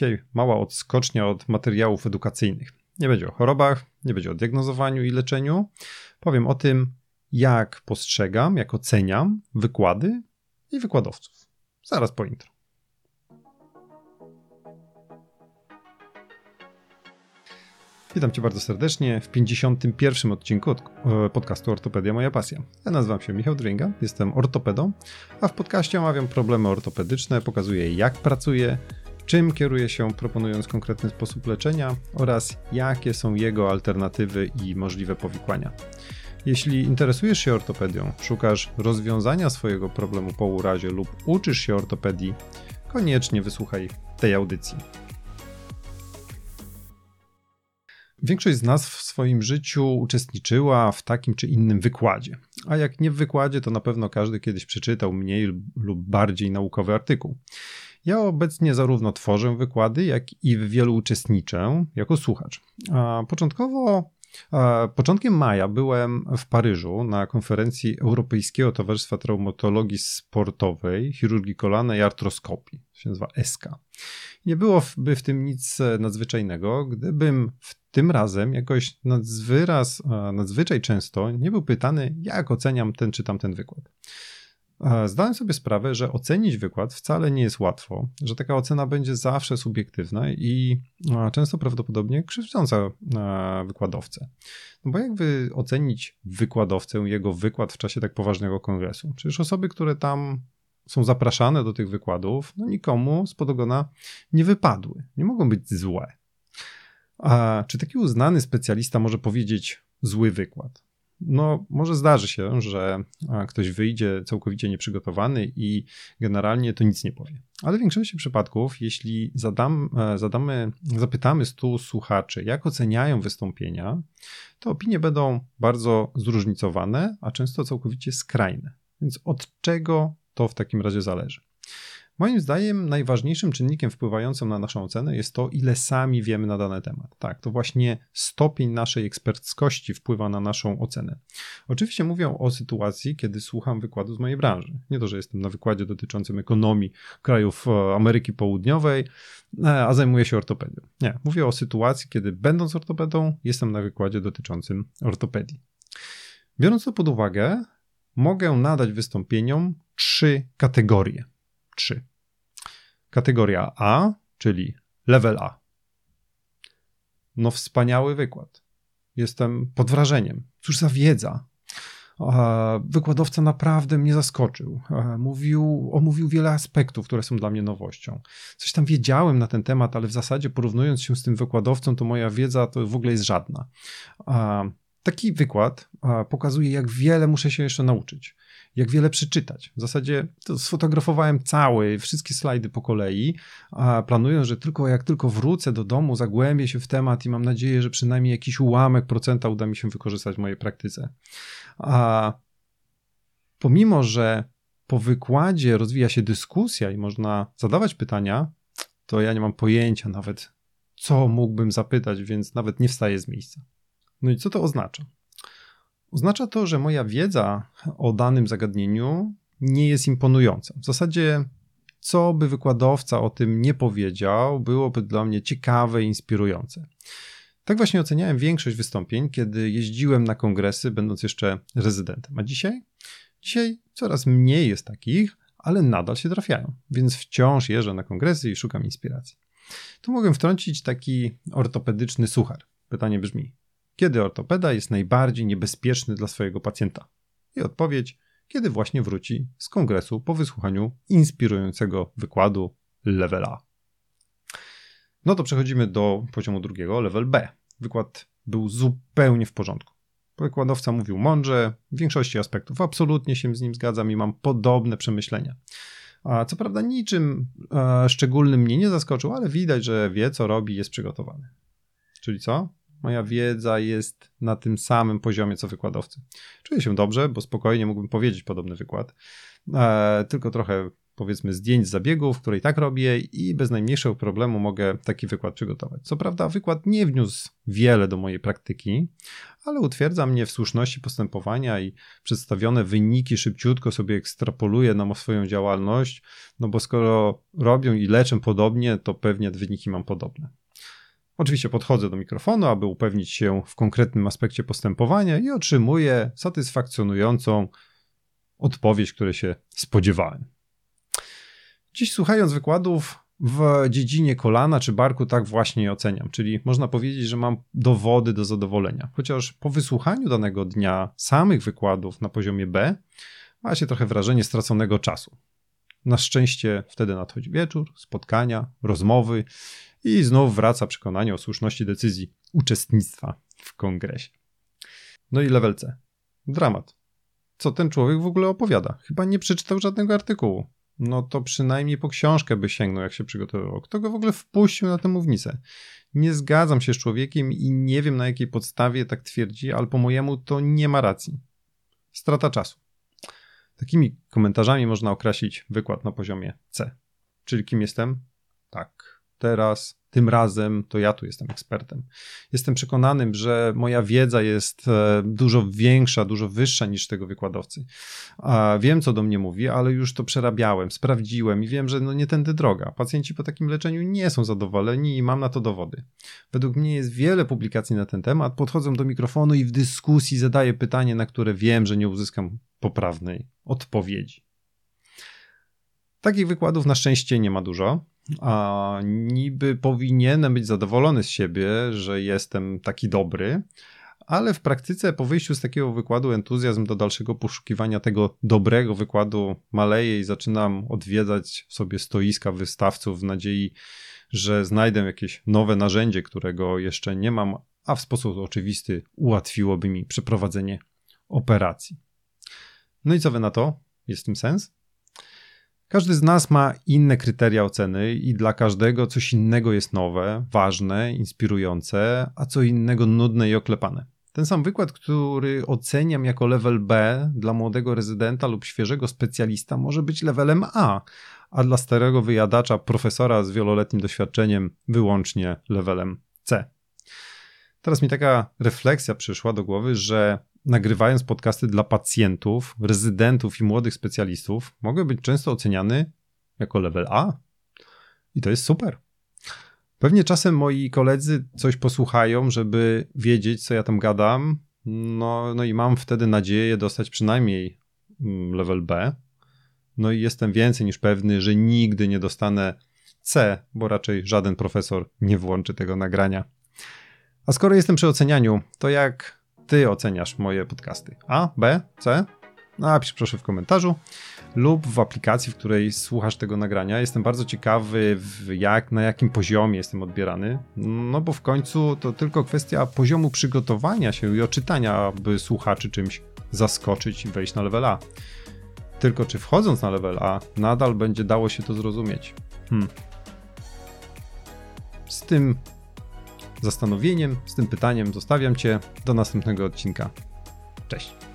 Dzisiaj mała odskocznia od materiałów edukacyjnych. Nie będzie o chorobach, nie będzie o diagnozowaniu i leczeniu. Powiem o tym, jak postrzegam, jak oceniam wykłady i wykładowców. Zaraz po intro. Witam Cię bardzo serdecznie w 51. odcinku od e, podcastu Ortopedia Moja Pasja. Ja nazywam się Michał Dringa, jestem ortopedą, a w podcaście omawiam problemy ortopedyczne, pokazuję jak pracuję, czym kieruje się proponując konkretny sposób leczenia oraz jakie są jego alternatywy i możliwe powikłania. Jeśli interesujesz się ortopedią, szukasz rozwiązania swojego problemu po urazie lub uczysz się ortopedii, koniecznie wysłuchaj tej audycji. Większość z nas w swoim życiu uczestniczyła w takim czy innym wykładzie. A jak nie w wykładzie, to na pewno każdy kiedyś przeczytał mniej lub bardziej naukowy artykuł. Ja obecnie zarówno tworzę wykłady, jak i w wielu uczestniczę jako słuchacz. Początkowo Początkiem maja byłem w Paryżu na konferencji Europejskiego Towarzystwa Traumatologii Sportowej, Chirurgii Kolana i Artroskopii, się nazywa ESKA. Nie byłoby w tym nic nadzwyczajnego, gdybym w tym razem jakoś nadzwyraz, nadzwyczaj często nie był pytany, jak oceniam ten czy tamten wykład. Zdałem sobie sprawę, że ocenić wykład wcale nie jest łatwo, że taka ocena będzie zawsze subiektywna i często prawdopodobnie krzywdząca wykładowcę. No bo jak wy ocenić wykładowcę, jego wykład w czasie tak poważnego kongresu? Przecież osoby, które tam są zapraszane do tych wykładów, no nikomu z podogona nie wypadły, nie mogą być złe. A czy taki uznany specjalista może powiedzieć zły wykład? No może zdarzy się, że ktoś wyjdzie całkowicie nieprzygotowany i generalnie to nic nie powie. Ale w większości przypadków, jeśli zadam, e, zadamy, zapytamy stu słuchaczy, jak oceniają wystąpienia, to opinie będą bardzo zróżnicowane, a często całkowicie skrajne. Więc od czego to w takim razie zależy? Moim zdaniem najważniejszym czynnikiem wpływającym na naszą ocenę jest to, ile sami wiemy na dany temat. Tak, to właśnie stopień naszej eksperckości wpływa na naszą ocenę. Oczywiście mówię o sytuacji, kiedy słucham wykładu z mojej branży. Nie to, że jestem na wykładzie dotyczącym ekonomii krajów e, Ameryki Południowej, e, a zajmuję się ortopedią. Nie, mówię o sytuacji, kiedy będąc ortopedą, jestem na wykładzie dotyczącym ortopedii. Biorąc to pod uwagę, mogę nadać wystąpieniom trzy kategorie. Trzy. Kategoria A, czyli level A. No wspaniały wykład. Jestem pod wrażeniem. Cóż za wiedza. Wykładowca naprawdę mnie zaskoczył. Mówił, omówił wiele aspektów, które są dla mnie nowością. Coś tam wiedziałem na ten temat, ale w zasadzie porównując się z tym wykładowcą, to moja wiedza to w ogóle jest żadna. Taki wykład pokazuje, jak wiele muszę się jeszcze nauczyć jak wiele przeczytać. W zasadzie to sfotografowałem cały, wszystkie slajdy po kolei, a planując, że tylko jak tylko wrócę do domu, zagłębię się w temat i mam nadzieję, że przynajmniej jakiś ułamek procenta uda mi się wykorzystać w mojej praktyce. A pomimo, że po wykładzie rozwija się dyskusja i można zadawać pytania, to ja nie mam pojęcia nawet, co mógłbym zapytać, więc nawet nie wstaję z miejsca. No i co to oznacza? Oznacza to, że moja wiedza o danym zagadnieniu nie jest imponująca. W zasadzie, co by wykładowca o tym nie powiedział, byłoby dla mnie ciekawe i inspirujące. Tak właśnie oceniałem większość wystąpień, kiedy jeździłem na kongresy, będąc jeszcze rezydentem. A dzisiaj? Dzisiaj coraz mniej jest takich, ale nadal się trafiają, więc wciąż jeżdżę na kongresy i szukam inspiracji. Tu mogę wtrącić taki ortopedyczny suchar. Pytanie brzmi: kiedy ortopeda jest najbardziej niebezpieczny dla swojego pacjenta? I odpowiedź, kiedy właśnie wróci z kongresu po wysłuchaniu inspirującego wykładu level A. No to przechodzimy do poziomu drugiego, level B. Wykład był zupełnie w porządku. Wykładowca mówił mądrze, w większości aspektów absolutnie się z nim zgadzam i mam podobne przemyślenia. A co prawda niczym e, szczególnym mnie nie zaskoczył, ale widać, że wie co robi, jest przygotowany. Czyli co? Moja wiedza jest na tym samym poziomie co wykładowcy. Czuję się dobrze, bo spokojnie mógłbym powiedzieć podobny wykład, e, tylko trochę powiedzmy zdjęć z zabiegów, które i tak robię i bez najmniejszego problemu mogę taki wykład przygotować. Co prawda wykład nie wniósł wiele do mojej praktyki, ale utwierdza mnie w słuszności postępowania i przedstawione wyniki szybciutko sobie ekstrapoluję na swoją działalność, no bo skoro robią i leczę podobnie, to pewnie wyniki mam podobne. Oczywiście podchodzę do mikrofonu, aby upewnić się w konkretnym aspekcie postępowania i otrzymuję satysfakcjonującą odpowiedź, której się spodziewałem. Dziś słuchając wykładów w dziedzinie kolana czy barku tak właśnie oceniam, czyli można powiedzieć, że mam dowody do zadowolenia. Chociaż po wysłuchaniu danego dnia samych wykładów na poziomie B ma się trochę wrażenie straconego czasu. Na szczęście wtedy nadchodzi wieczór, spotkania, rozmowy i znów wraca przekonanie o słuszności decyzji uczestnictwa w kongresie. No i level C. Dramat. Co ten człowiek w ogóle opowiada? Chyba nie przeczytał żadnego artykułu. No to przynajmniej po książkę by sięgnął, jak się przygotowywał. Kto go w ogóle wpuścił na tę mównicę? Nie zgadzam się z człowiekiem i nie wiem na jakiej podstawie tak twierdzi, ale po mojemu to nie ma racji. Strata czasu. Takimi komentarzami można określić wykład na poziomie C. Czyli kim jestem? Tak, teraz, tym razem to ja tu jestem ekspertem. Jestem przekonanym, że moja wiedza jest e, dużo większa, dużo wyższa niż tego wykładowcy. Wiem, co do mnie mówi, ale już to przerabiałem, sprawdziłem i wiem, że no nie tędy droga. Pacjenci po takim leczeniu nie są zadowoleni i mam na to dowody. Według mnie jest wiele publikacji na ten temat. Podchodzę do mikrofonu i w dyskusji zadaję pytanie, na które wiem, że nie uzyskam poprawnej odpowiedzi. Takich wykładów na szczęście nie ma dużo a niby powinienem być zadowolony z siebie, że jestem taki dobry, ale w praktyce po wyjściu z takiego wykładu entuzjazm do dalszego poszukiwania tego dobrego wykładu maleje i zaczynam odwiedzać sobie stoiska wystawców w nadziei, że znajdę jakieś nowe narzędzie, którego jeszcze nie mam, a w sposób oczywisty ułatwiłoby mi przeprowadzenie operacji. No i co wy na to? Jest w tym sens? Każdy z nas ma inne kryteria oceny i dla każdego coś innego jest nowe, ważne, inspirujące, a co innego nudne i oklepane. Ten sam wykład, który oceniam jako level B dla młodego rezydenta lub świeżego specjalista, może być levelem A, a dla starego wyjadacza, profesora z wieloletnim doświadczeniem, wyłącznie levelem C. Teraz mi taka refleksja przyszła do głowy, że nagrywając podcasty dla pacjentów, rezydentów i młodych specjalistów, mogę być często oceniany jako level A. I to jest super. Pewnie czasem moi koledzy coś posłuchają, żeby wiedzieć, co ja tam gadam. No, no i mam wtedy nadzieję dostać przynajmniej mm, level B. No i jestem więcej niż pewny, że nigdy nie dostanę C, bo raczej żaden profesor nie włączy tego nagrania. A skoro jestem przy ocenianiu, to jak ty oceniasz moje podcasty? A, B, C? Napisz proszę w komentarzu lub w aplikacji, w której słuchasz tego nagrania. Jestem bardzo ciekawy, jak, na jakim poziomie jestem odbierany. No bo w końcu to tylko kwestia poziomu przygotowania się i oczytania, by słuchaczy czymś zaskoczyć i wejść na level A. Tylko czy wchodząc na level A, nadal będzie dało się to zrozumieć? Hmm. Z tym zastanowieniem, z tym pytaniem zostawiam Cię do następnego odcinka. Cześć.